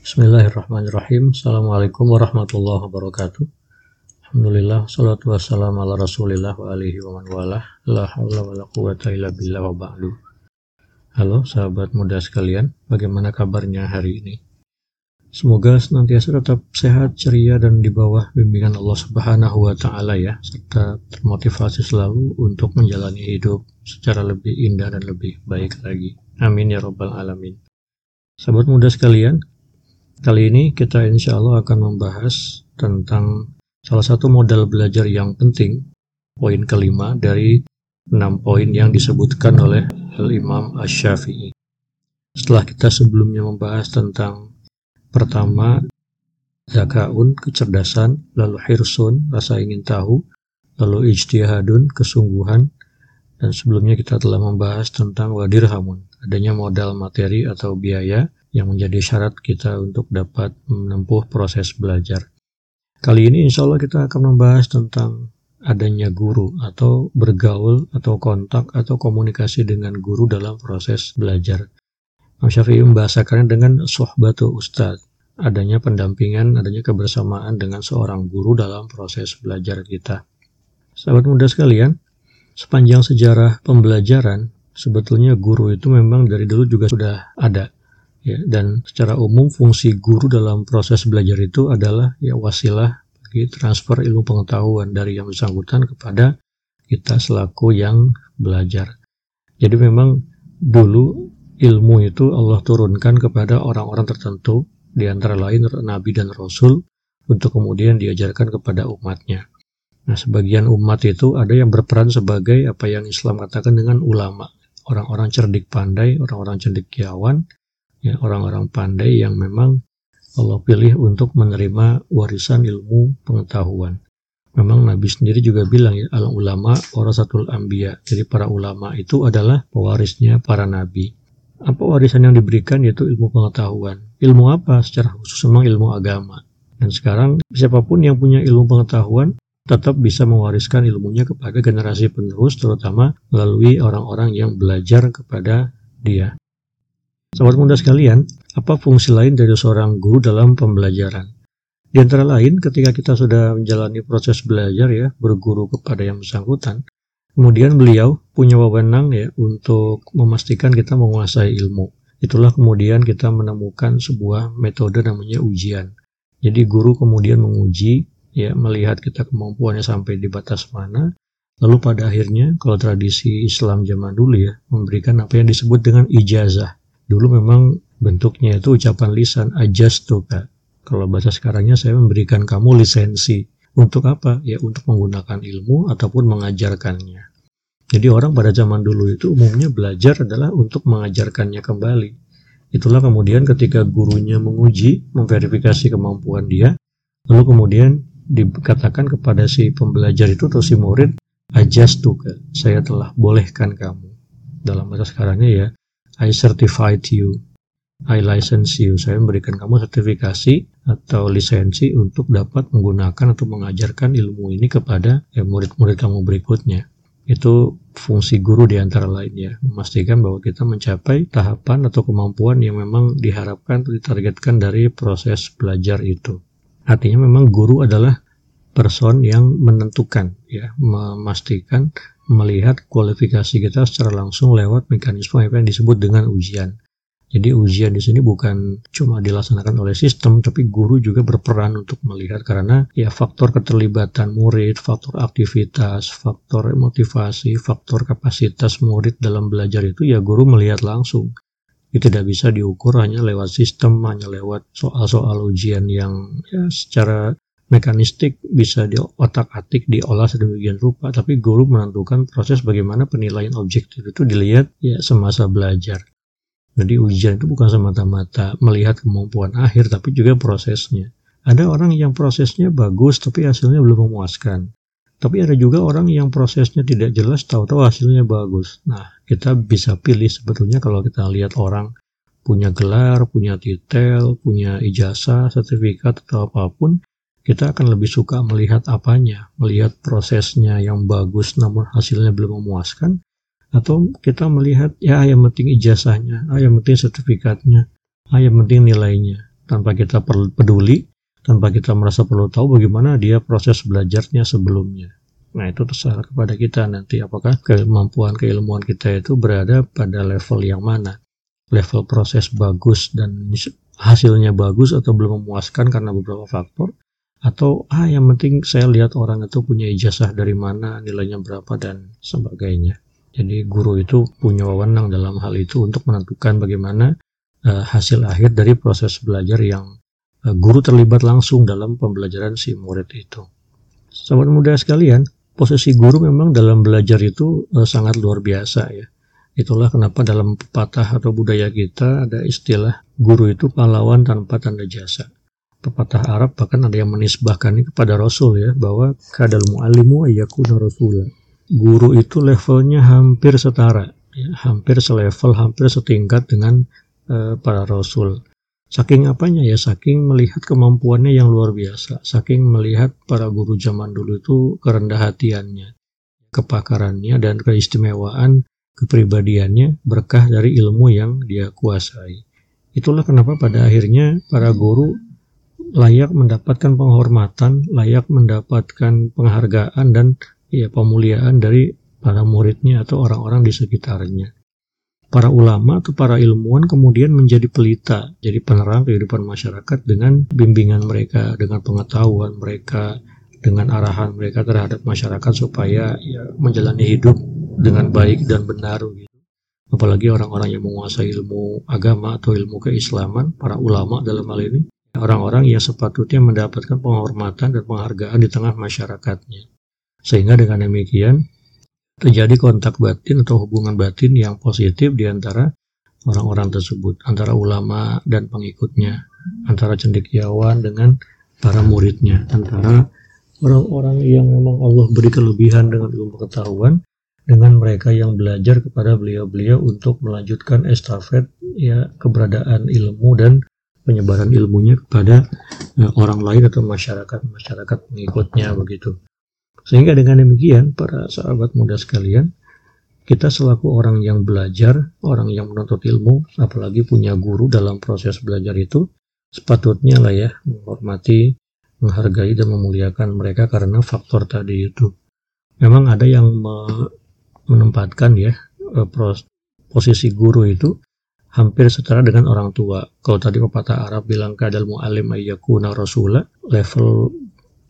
Bismillahirrahmanirrahim. Assalamualaikum warahmatullahi wabarakatuh. Alhamdulillah, salatu wassalamu ala rasulillah wa alihi wa man walah. La hawla wa la quwata illa billah wa ba'du. Halo sahabat muda sekalian, bagaimana kabarnya hari ini? Semoga senantiasa tetap sehat, ceria, dan di bawah bimbingan Allah Subhanahu wa Ta'ala, ya, serta termotivasi selalu untuk menjalani hidup secara lebih indah dan lebih baik lagi. Amin ya Rabbal 'Alamin. Sahabat muda sekalian, Kali ini kita insya Allah akan membahas tentang salah satu modal belajar yang penting, poin kelima dari enam poin yang disebutkan oleh Al-Imam Ash-Syafi'i. Setelah kita sebelumnya membahas tentang pertama, zakaun, kecerdasan, lalu hirsun, rasa ingin tahu, lalu ijtihadun, kesungguhan, dan sebelumnya kita telah membahas tentang wadirhamun, adanya modal materi atau biaya, yang menjadi syarat kita untuk dapat menempuh proses belajar. Kali ini insya Allah kita akan membahas tentang adanya guru atau bergaul atau kontak atau komunikasi dengan guru dalam proses belajar. Imam Syafi'i membahasakannya dengan sohbatu ustadz, adanya pendampingan, adanya kebersamaan dengan seorang guru dalam proses belajar kita. Sahabat muda sekalian, sepanjang sejarah pembelajaran, sebetulnya guru itu memang dari dulu juga sudah ada ya dan secara umum fungsi guru dalam proses belajar itu adalah ya wasilah bagi transfer ilmu pengetahuan dari yang bersangkutan kepada kita selaku yang belajar. Jadi memang dulu ilmu itu Allah turunkan kepada orang-orang tertentu di antara lain nabi dan rasul untuk kemudian diajarkan kepada umatnya. Nah, sebagian umat itu ada yang berperan sebagai apa yang Islam katakan dengan ulama, orang-orang cerdik pandai, orang-orang cendekiawan ya orang-orang pandai yang memang Allah pilih untuk menerima warisan ilmu pengetahuan. Memang Nabi sendiri juga bilang ya, al ulama warasatul ambia. Jadi para ulama itu adalah pewarisnya para nabi. Apa warisan yang diberikan yaitu ilmu pengetahuan. Ilmu apa? Secara khusus memang ilmu agama. Dan sekarang siapa pun yang punya ilmu pengetahuan tetap bisa mewariskan ilmunya kepada generasi penerus terutama melalui orang-orang yang belajar kepada dia. Sobat muda sekalian, apa fungsi lain dari seorang guru dalam pembelajaran? Di antara lain, ketika kita sudah menjalani proses belajar ya, berguru kepada yang bersangkutan, kemudian beliau punya wewenang ya untuk memastikan kita menguasai ilmu. Itulah kemudian kita menemukan sebuah metode namanya ujian. Jadi guru kemudian menguji ya melihat kita kemampuannya sampai di batas mana, lalu pada akhirnya kalau tradisi Islam zaman dulu ya memberikan apa yang disebut dengan ijazah Dulu memang bentuknya itu ucapan lisan ajastuka. Kalau bahasa sekarangnya saya memberikan kamu lisensi. Untuk apa? Ya untuk menggunakan ilmu ataupun mengajarkannya. Jadi orang pada zaman dulu itu umumnya belajar adalah untuk mengajarkannya kembali. Itulah kemudian ketika gurunya menguji, memverifikasi kemampuan dia, lalu kemudian dikatakan kepada si pembelajar itu atau si murid, ajastuka, saya telah bolehkan kamu. Dalam bahasa sekarangnya ya, I certified you, I license you. Saya memberikan kamu sertifikasi atau lisensi untuk dapat menggunakan atau mengajarkan ilmu ini kepada ya, murid-murid kamu berikutnya. Itu fungsi guru di antara lainnya, memastikan bahwa kita mencapai tahapan atau kemampuan yang memang diharapkan atau ditargetkan dari proses belajar itu. Artinya memang guru adalah person yang menentukan, ya, memastikan melihat kualifikasi kita secara langsung lewat mekanisme apa yang disebut dengan ujian. Jadi ujian di sini bukan cuma dilaksanakan oleh sistem, tapi guru juga berperan untuk melihat karena ya faktor keterlibatan murid, faktor aktivitas, faktor motivasi, faktor kapasitas murid dalam belajar itu ya guru melihat langsung. Itu tidak bisa diukur hanya lewat sistem, hanya lewat soal-soal ujian yang ya secara mekanistik bisa diotak-atik, diolah sedemikian rupa, tapi guru menentukan proses bagaimana penilaian objektif itu dilihat ya semasa belajar. Jadi ujian itu bukan semata-mata melihat kemampuan akhir, tapi juga prosesnya. Ada orang yang prosesnya bagus, tapi hasilnya belum memuaskan. Tapi ada juga orang yang prosesnya tidak jelas, tahu-tahu hasilnya bagus. Nah, kita bisa pilih sebetulnya kalau kita lihat orang punya gelar, punya titel, punya ijazah, sertifikat, atau apa pun, kita akan lebih suka melihat apanya, melihat prosesnya yang bagus namun hasilnya belum memuaskan, atau kita melihat ya yang penting ijazahnya, ah yang penting sertifikatnya, ah yang penting nilainya. tanpa kita peduli, tanpa kita merasa perlu tahu bagaimana dia proses belajarnya sebelumnya. Nah itu terserah kepada kita nanti apakah kemampuan keilmuan kita itu berada pada level yang mana. Level proses bagus dan hasilnya bagus atau belum memuaskan karena beberapa faktor. Atau ah yang penting saya lihat orang itu punya ijazah dari mana, nilainya berapa dan sebagainya. Jadi guru itu punya wewenang dalam hal itu untuk menentukan bagaimana uh, hasil akhir dari proses belajar yang uh, guru terlibat langsung dalam pembelajaran si murid itu. Sahabat muda sekalian, posisi guru memang dalam belajar itu uh, sangat luar biasa ya. Itulah kenapa dalam pepatah atau budaya kita ada istilah guru itu pahlawan tanpa tanda jasa. Pepatah Arab bahkan ada yang menisbahkan ini kepada Rasul ya bahwa kadal mu'alimu ayyakuna rasulah. Guru itu levelnya hampir setara, ya, hampir selevel, hampir setingkat dengan uh, para Rasul. Saking apanya ya, saking melihat kemampuannya yang luar biasa, saking melihat para guru zaman dulu itu kerendah hatiannya, kepakarannya dan keistimewaan kepribadiannya berkah dari ilmu yang dia kuasai. Itulah kenapa pada akhirnya para guru layak mendapatkan penghormatan, layak mendapatkan penghargaan dan ya pemuliaan dari para muridnya atau orang-orang di sekitarnya para ulama atau para ilmuwan kemudian menjadi pelita, jadi penerang kehidupan masyarakat dengan bimbingan mereka, dengan pengetahuan mereka, dengan arahan mereka terhadap masyarakat supaya ya, menjalani hidup dengan baik dan benar gitu. Apalagi orang-orang yang menguasai ilmu agama atau ilmu keislaman, para ulama dalam hal ini, orang-orang yang sepatutnya mendapatkan penghormatan dan penghargaan di tengah masyarakatnya. Sehingga dengan demikian, terjadi kontak batin atau hubungan batin yang positif di antara orang-orang tersebut, antara ulama dan pengikutnya, antara cendekiawan dengan para muridnya, antara orang-orang yang memang Allah beri kelebihan dengan ilmu pengetahuan dengan mereka yang belajar kepada beliau-beliau untuk melanjutkan estafet ya keberadaan ilmu dan penyebaran ilmunya kepada uh, orang lain atau masyarakat masyarakat pengikutnya begitu. Sehingga dengan demikian, para sahabat muda sekalian, kita selaku orang yang belajar, orang yang menuntut ilmu, apalagi punya guru dalam proses belajar itu, sepatutnya lah ya menghormati, menghargai dan memuliakan mereka karena faktor tadi itu. Memang ada yang menempatkan ya eh, posisi guru itu hampir setara dengan orang tua. Kalau tadi pepatah Arab bilang kadal mu'alim ayyakuna rasulah, level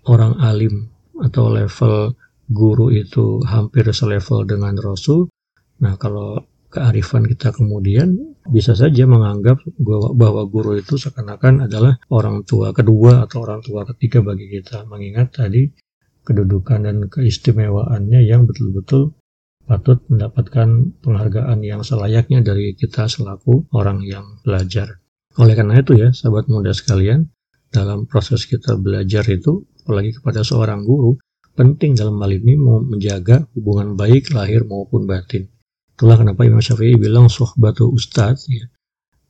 orang alim atau level guru itu hampir selevel dengan Rasul. Nah, kalau kearifan kita kemudian bisa saja menganggap bahwa guru itu seakan-akan adalah orang tua kedua atau orang tua ketiga bagi kita. Mengingat tadi kedudukan dan keistimewaannya yang betul-betul patut mendapatkan penghargaan yang selayaknya dari kita selaku orang yang belajar. Oleh karena itu ya, sahabat muda sekalian, dalam proses kita belajar itu apalagi kepada seorang guru, penting dalam hal ini mau menjaga hubungan baik lahir maupun batin. Itulah kenapa Imam Syafi'i bilang sohbatu ustadz, ya,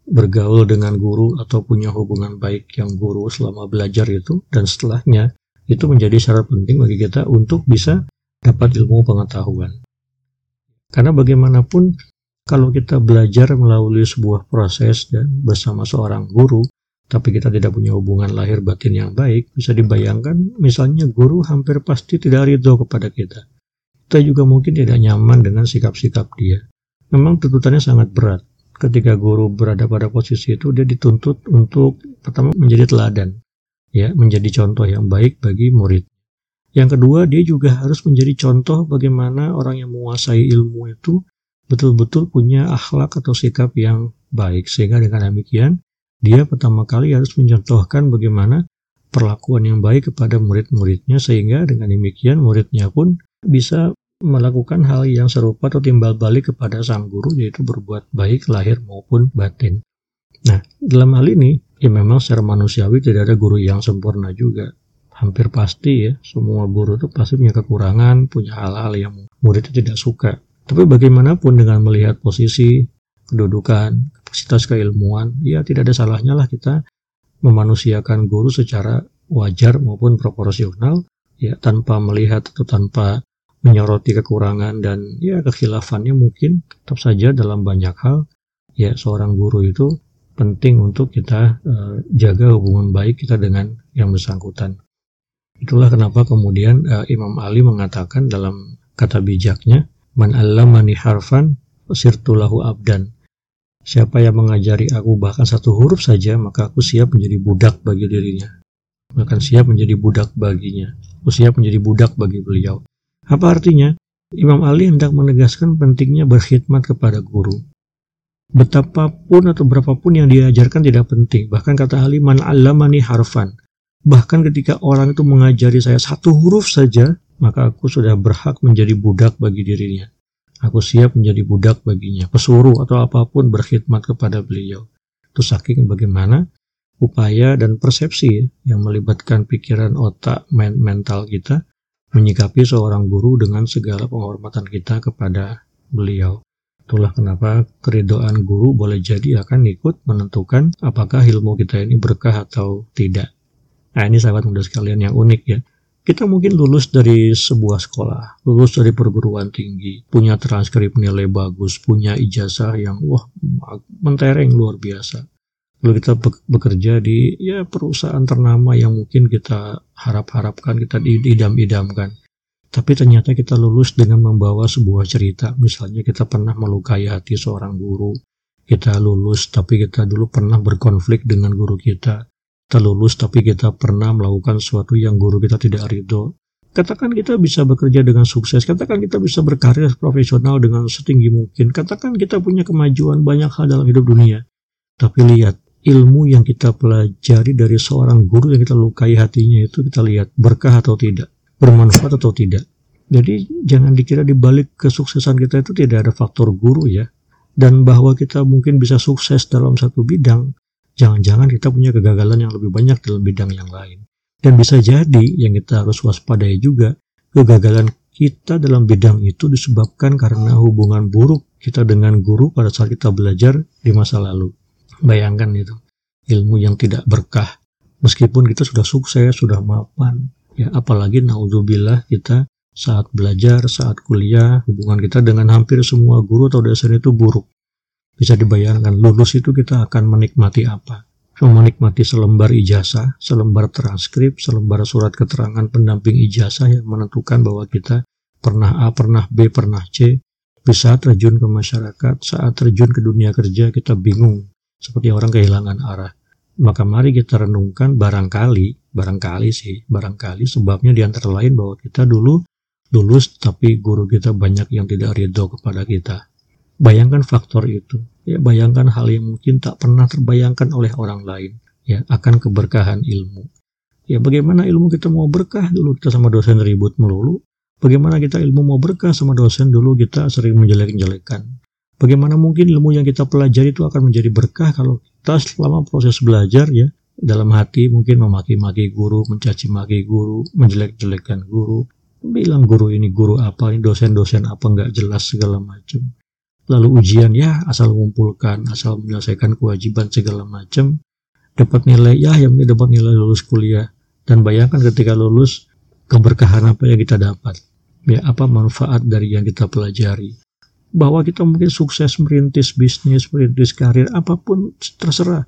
bergaul dengan guru atau punya hubungan baik yang guru selama belajar itu dan setelahnya itu menjadi syarat penting bagi kita untuk bisa dapat ilmu pengetahuan. Karena bagaimanapun kalau kita belajar melalui sebuah proses dan bersama seorang guru, tapi kita tidak punya hubungan lahir batin yang baik, bisa dibayangkan misalnya guru hampir pasti tidak ridho kepada kita. Kita juga mungkin tidak nyaman dengan sikap-sikap dia. Memang tuntutannya sangat berat. Ketika guru berada pada posisi itu, dia dituntut untuk pertama menjadi teladan, ya, menjadi contoh yang baik bagi murid. Yang kedua, dia juga harus menjadi contoh bagaimana orang yang menguasai ilmu itu betul-betul punya akhlak atau sikap yang baik. Sehingga dengan demikian, dia pertama kali harus mencontohkan bagaimana perlakuan yang baik kepada murid-muridnya sehingga dengan demikian muridnya pun bisa melakukan hal yang serupa atau timbal balik kepada sang guru yaitu berbuat baik lahir maupun batin. Nah, dalam hal ini ya memang secara manusiawi tidak ada guru yang sempurna juga. Hampir pasti ya, semua guru itu pasti punya kekurangan, punya hal-hal yang murid tidak suka. Tapi bagaimanapun dengan melihat posisi, kedudukan, kapasitas keilmuan, ya tidak ada salahnya lah kita memanusiakan guru secara wajar maupun proporsional, ya tanpa melihat atau tanpa menyoroti kekurangan dan ya kekhilafannya mungkin tetap saja dalam banyak hal, ya seorang guru itu penting untuk kita uh, jaga hubungan baik kita dengan yang bersangkutan. Itulah kenapa kemudian uh, Imam Ali mengatakan dalam kata bijaknya, "Man allamani harfan sirtulahu abdan." Siapa yang mengajari aku bahkan satu huruf saja, maka aku siap menjadi budak bagi dirinya. Bahkan siap menjadi budak baginya. Aku siap menjadi budak bagi beliau. Apa artinya? Imam Ali hendak menegaskan pentingnya berkhidmat kepada guru. Betapapun atau berapapun yang diajarkan tidak penting. Bahkan kata Ali, man allamani harfan. Bahkan ketika orang itu mengajari saya satu huruf saja, maka aku sudah berhak menjadi budak bagi dirinya. Aku siap menjadi budak baginya, pesuruh atau apa pun berkhidmat kepada beliau. Itu saking bagaimana upaya dan persepsi yang melibatkan pikiran otak mental kita menyikapi seorang guru dengan segala penghormatan kita kepada beliau. Itulah kenapa keridoan guru boleh jadi akan ikut menentukan apakah ilmu kita ini berkah atau tidak. Nah ini sahabat muda sekalian yang unik ya. Kita mungkin lulus dari sebuah sekolah, lulus dari perguruan tinggi, punya transkrip nilai bagus, punya ijazah yang wah mentereng luar biasa lalu kita bekerja di ya perusahaan ternama yang mungkin kita harap-harapkan, kita idam-idamkan. Tapi ternyata kita lulus dengan membawa sebuah cerita. Misalnya kita pernah melukai hati seorang guru. Kita lulus tapi kita dulu pernah berkonflik dengan guru kita. Kita lulus tapi kita pernah melakukan sesuatu yang guru kita tidak ridho. Katakan kita bisa bekerja dengan sukses, katakan kita bisa berkarir profesional dengan setinggi mungkin, katakan kita punya kemajuan banyak hal dalam hidup dunia. Tapi lihat, ilmu yang kita pelajari dari seorang guru yang kita lukai hatinya itu kita lihat berkah atau tidak, bermanfaat atau tidak. Jadi jangan dikira di balik kesuksesan kita itu tidak ada faktor guru ya. Dan bahwa kita mungkin bisa sukses dalam satu bidang, jangan-jangan kita punya kegagalan yang lebih banyak dalam bidang yang lain. Dan bisa jadi yang kita harus waspadai juga, kegagalan kita dalam bidang itu disebabkan karena hubungan buruk kita dengan guru pada saat kita belajar di masa lalu. Bayangkan itu, ilmu yang tidak berkah. Meskipun kita sudah sukses, sudah mapan, ya apalagi naudzubillah kita saat belajar, saat kuliah, hubungan kita dengan hampir semua guru atau dosen itu buruk. Bisa dibayangkan, lulus itu kita akan menikmati apa? Menikmati selembar ijazah, selembar transkrip, selembar surat keterangan pendamping ijazah yang menentukan bahwa kita pernah A, pernah B, pernah C, bisa terjun ke masyarakat, saat terjun ke dunia kerja kita bingung seperti orang kehilangan arah. Maka mari kita renungkan barangkali, barangkali sih, barangkali sebabnya di antara lain bahwa kita dulu lulus tapi guru kita banyak yang tidak ridho kepada kita. Bayangkan faktor itu. Ya, bayangkan hal yang mungkin tak pernah terbayangkan oleh orang lain. Ya, akan keberkahan ilmu. Ya, bagaimana ilmu kita mau berkah dulu kita sama dosen ribut melulu. Bagaimana kita ilmu mau berkah sama dosen dulu kita sering menjelek-jelekan. Bagaimana mungkin ilmu yang kita pelajari itu akan menjadi berkah kalau kita selama proses belajar ya dalam hati mungkin memaki-maki guru, mencaci maki guru, menjelek-jelekkan guru, bilang guru ini guru apa, ini dosen-dosen apa nggak jelas segala macam. Lalu ujian ya asal mengumpulkan, asal menyelesaikan kewajiban segala macam, dapat nilai ya yang dapat nilai lulus kuliah. Dan bayangkan ketika lulus keberkahan apa yang kita dapat, ya apa manfaat dari yang kita pelajari bahwa kita mungkin sukses merintis bisnis, merintis karir, apa pun terserah.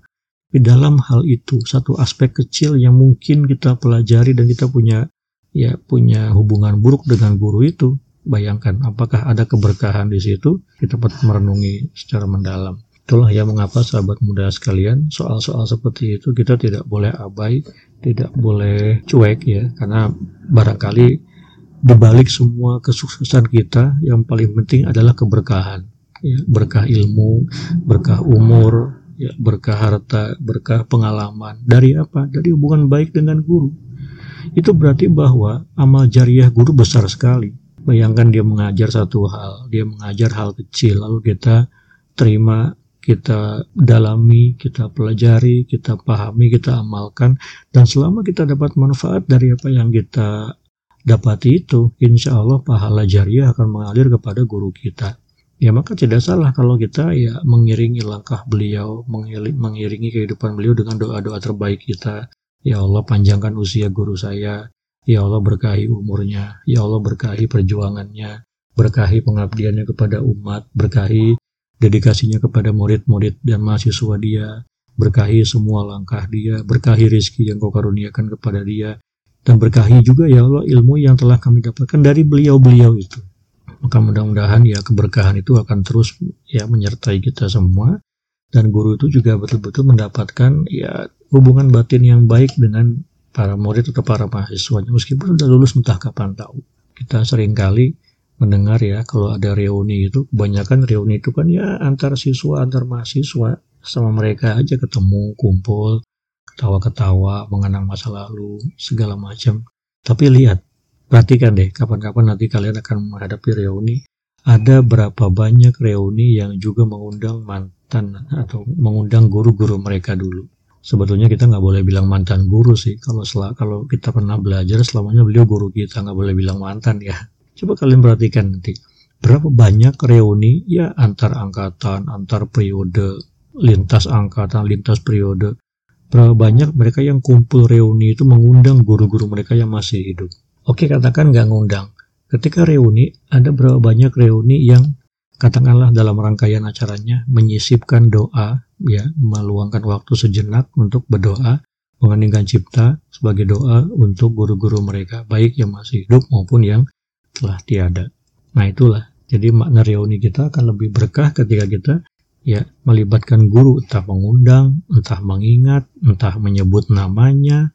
Di dalam hal itu, satu aspek kecil yang mungkin kita pelajari dan kita punya ya punya hubungan buruk dengan guru itu, bayangkan apakah ada keberkahan di situ? Kita dapat merenungi secara mendalam. Itulah yang mengapa sahabat muda sekalian, soal-soal seperti itu kita tidak boleh abai, tidak boleh cuek ya, karena barangkali di balik semua kesuksesan kita yang paling penting adalah keberkahan. Ya, berkah ilmu berkah umur ya, berkah harta berkah pengalaman. Dari apa? Dari hubungan baik dengan guru. Itu berarti bahwa amal jariah guru besar sekali bayangkan dia mengajar satu hal dia mengajar hal kecil lalu kita terima kita dalami, kita pelajari, kita pahami, kita amalkan, dan selama kita dapat manfaat dari apa yang kita dapati itu, insya Allah pahala jariah akan mengalir kepada guru kita. Ya maka tidak salah kalau kita ya mengiringi langkah beliau, mengiringi kehidupan beliau dengan doa-doa terbaik kita. Ya Allah panjangkan usia guru saya, Ya Allah berkahi umurnya, Ya Allah berkahi perjuangannya, berkahi pengabdiannya kepada umat, berkahi dedikasinya kepada murid-murid dan mahasiswa dia, berkahi semua langkah dia, berkahi rizki yang kau karuniakan kepada dia, dan berkahi juga ya Allah ilmu yang telah kami dapatkan dari beliau-beliau itu. Maka mudah-mudahan ya keberkahan itu akan terus ya menyertai kita semua. Dan guru itu juga betul-betul mendapatkan ya hubungan batin yang baik dengan para murid atau para mahasiswanya meskipun sudah lulus entah kapan tahu. Kita sering kali mendengar ya kalau ada reuni itu kebanyakan reuni itu kan ya antar siswa antar mahasiswa sama mereka aja ketemu kumpul ketawa-ketawa mengenang masa lalu segala macam. Tapi lihat perhatikan deh kapan-kapan nanti kalian akan menghadapi reuni. Ada berapa banyak reuni yang juga mengundang mantan atau mengundang guru-guru mereka dulu sebetulnya kita nggak boleh bilang mantan guru sih kalau sel kalau kita pernah belajar selamanya beliau guru kita nggak boleh bilang mantan ya coba kalian perhatikan nanti berapa banyak reuni ya antar angkatan antar periode lintas angkatan, lintas periode. Berapa banyak mereka yang kumpul reuni itu mengundang guru-guru mereka yang masih hidup. Oke, katakan nggak ngundang. Ketika reuni, ada berapa banyak reuni yang katakanlah dalam rangkaian acaranya menyisipkan doa, ya, meluangkan waktu sejenak untuk berdoa, mengeningkan cipta sebagai doa untuk guru-guru mereka, baik yang masih hidup maupun yang telah tiada. Nah itulah, jadi makna reuni kita akan lebih berkah ketika kita ya melibatkan guru entah mengundang, entah mengingat, entah menyebut namanya,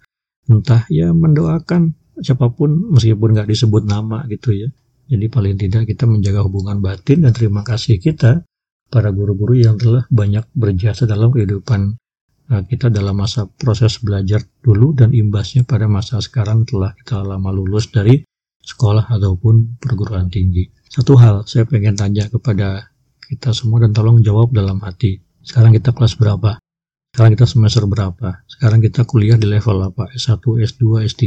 entah ya mendoakan siapa pun meskipun nggak disebut nama gitu ya. Jadi paling tidak kita menjaga hubungan batin dan terima kasih kita para guru-guru yang telah banyak berjasa dalam kehidupan uh, kita dalam masa proses belajar dulu dan imbasnya pada masa sekarang telah kita lama lulus dari sekolah ataupun perguruan tinggi. Satu hal saya pengen tanya kepada kita semua dan tolong jawab dalam hati. Sekarang kita kelas berapa? Sekarang kita semester berapa? Sekarang kita kuliah di level apa? S1, S2, S3.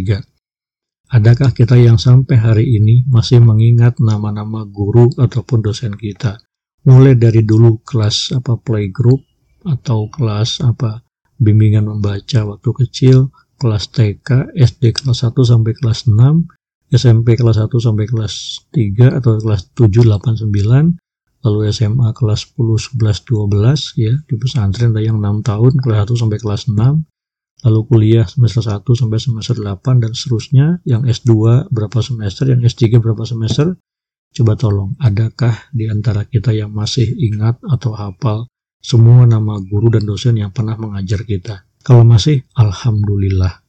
Adakah kita yang sampai hari ini masih mengingat nama-nama guru ataupun dosen kita? Mulai dari dulu kelas apa playgroup atau kelas apa bimbingan membaca waktu kecil, kelas TK, SD kelas 1 sampai kelas 6, SMP kelas 1 sampai kelas 3 atau kelas 7, 8, 9, lalu SMA kelas 10, 11, 12 ya di pesantren ada yang 6 tahun kelas 1 sampai kelas 6 lalu kuliah semester 1 sampai semester 8 dan seterusnya yang S2 berapa semester yang S3 berapa semester coba tolong adakah di antara kita yang masih ingat atau hafal semua nama guru dan dosen yang pernah mengajar kita? Kalau masih Alhamdulillah.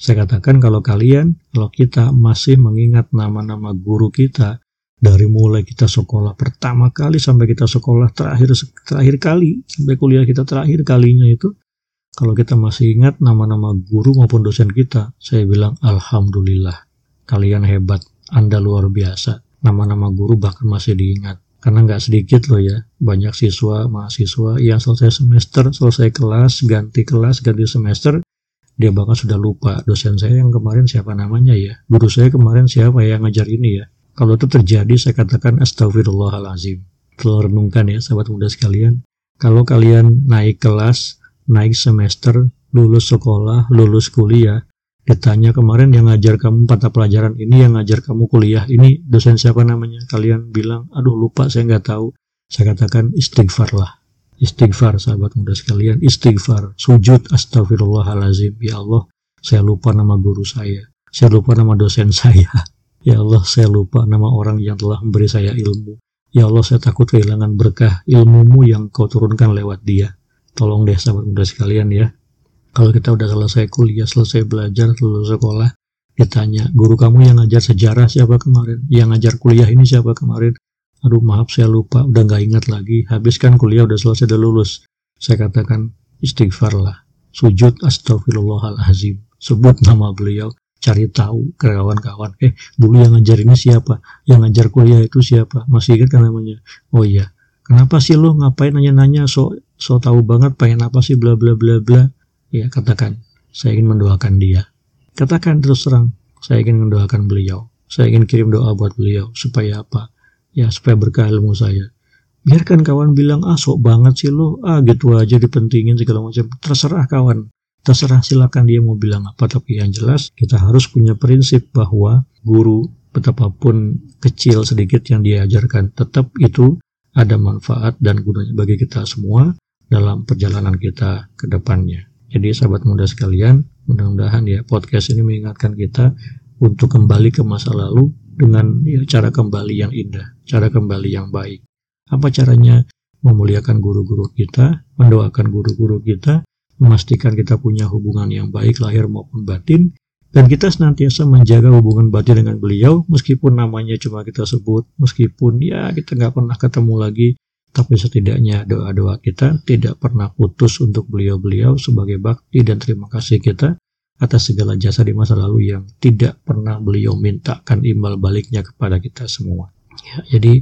Saya katakan kalau kalian kalau kita masih mengingat nama-nama guru kita dari mulai kita sekolah pertama kali sampai kita sekolah terakhir terakhir kali sampai kuliah kita terakhir kalinya itu kalau kita masih ingat nama-nama guru maupun dosen kita saya bilang alhamdulillah. Kalian hebat anda luar biasa nama-nama guru bahkan masih diingat karena nggak sedikit loh ya banyak siswa mahasiswa yang selesai semester selesai kelas ganti kelas ganti semester dia bahkan sudah lupa dosen saya yang kemarin siapa namanya ya guru saya kemarin siapa yang ngajar ini ya kalau itu terjadi, saya katakan astagfirullahalazim. Telah renungkan ya, sahabat muda sekalian. Kalau kalian naik kelas, naik semester, lulus sekolah, lulus kuliah, ditanya kemarin yang ngajar kamu mata pelajaran ini, yang ngajar kamu kuliah ini, dosen siapa namanya? Kalian bilang, aduh lupa, saya nggak tahu. Saya katakan istighfar lah. Istighfar, sahabat muda sekalian. Istighfar. Sujud astagfirullahalazim. Ya Allah, saya lupa nama guru saya. Saya lupa nama dosen saya. Ya Allah, saya lupa nama orang yang telah memberi saya ilmu. Ya Allah, saya takut kehilangan berkah ilmumu yang kau turunkan lewat dia. Tolong deh sahabat muda sekalian ya. Kalau kita udah selesai kuliah, selesai belajar, lulus sekolah, ditanya, guru kamu yang ngajar sejarah siapa kemarin? Yang ngajar kuliah ini siapa kemarin? Aduh maaf saya lupa, udah nggak ingat lagi. Habiskan kuliah udah selesai, udah lulus. Saya katakan istighfar lah. Sujud astagfirullahalazim. Sebut nama beliau cari tahu ke kawan-kawan eh dulu yang ngajar ini siapa yang ngajar kuliah itu siapa masih ingat kan namanya oh iya kenapa sih lo ngapain nanya-nanya so so tahu banget pengen apa sih bla bla bla bla ya katakan saya ingin mendoakan dia. Katakan terus terang saya ingin mendoakan beliau. Saya ingin kirim doa buat beliau supaya apa? Ya supaya berkah ilmu saya. Biarkan kawan bilang ah banget sih lo ah gitu aja dipentingin segala macam. Terserah kawan. Terserah silakan dia mau bilang apa, tapi yang jelas kita harus punya prinsip bahwa guru betapapun kecil sedikit yang diajarkan tetap itu ada manfaat dan gunanya bagi kita semua dalam perjalanan kita ke depannya. Jadi sahabat muda sekalian, mudah-mudahan ya podcast ini mengingatkan kita untuk kembali ke masa lalu dengan ya, cara kembali yang indah, cara kembali yang baik. Apa caranya? Memuliakan guru-guru kita, mendoakan guru-guru kita, memastikan kita punya hubungan yang baik lahir maupun batin, dan kita senantiasa menjaga hubungan batin dengan beliau meskipun namanya cuma kita sebut, meskipun ya kita nggak pernah ketemu lagi, tapi setidaknya doa-doa kita tidak pernah putus untuk beliau-beliau sebagai bakti dan terima kasih kita atas segala jasa di masa lalu yang tidak pernah beliau mintakan imbal baliknya kepada kita semua. Ya, jadi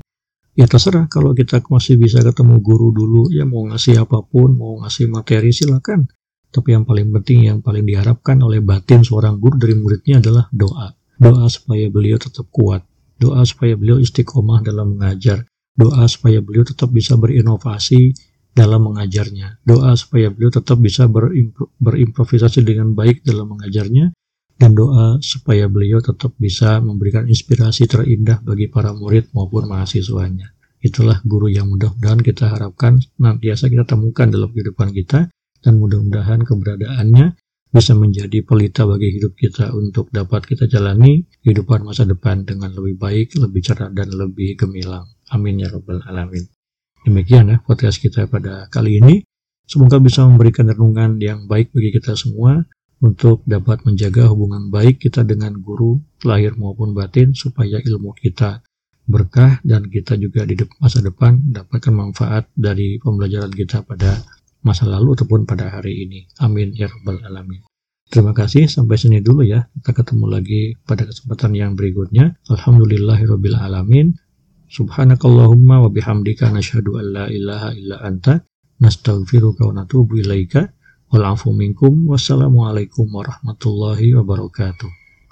ya terserah kalau kita masih bisa ketemu guru dulu ya mau ngasih apa pun, mau ngasih materi silakan. Tapi yang paling penting yang paling diharapkan oleh batin seorang guru dari muridnya adalah doa. Doa supaya beliau tetap kuat. Doa supaya beliau istiqomah dalam mengajar. Doa supaya beliau tetap bisa berinovasi dalam mengajarnya. Doa supaya beliau tetap bisa berimpro berimprovisasi dengan baik dalam mengajarnya dan doa supaya beliau tetap bisa memberikan inspirasi terindah bagi para murid maupun mahasiswanya. Itulah guru yang mudah-mudahan kita harapkan nantiasa kita temukan dalam kehidupan kita dan mudah-mudahan keberadaannya bisa menjadi pelita bagi hidup kita untuk dapat kita jalani kehidupan masa depan dengan lebih baik, lebih cerah, dan lebih gemilang. Amin ya Rabbal 'Alamin. Demikian ya podcast kita pada kali ini. Semoga bisa memberikan renungan yang baik bagi kita semua untuk dapat menjaga hubungan baik kita dengan guru lahir maupun batin supaya ilmu kita berkah dan kita juga di masa depan mendapatkan manfaat dari pembelajaran kita pada masa lalu ataupun pada hari ini. Amin ya rabbal alamin. Terima kasih, sampai sini dulu ya. Kita ketemu lagi pada kesempatan yang berikutnya. Alhamdulillahirabbil alamin. Subhanakallahumma wa bihamdika nasyhadu an la ilaha illa anta nastaghfiruka wa natubu ilaika. Wal minkum. Wassalamualaikum warahmatullahi wabarakatuh.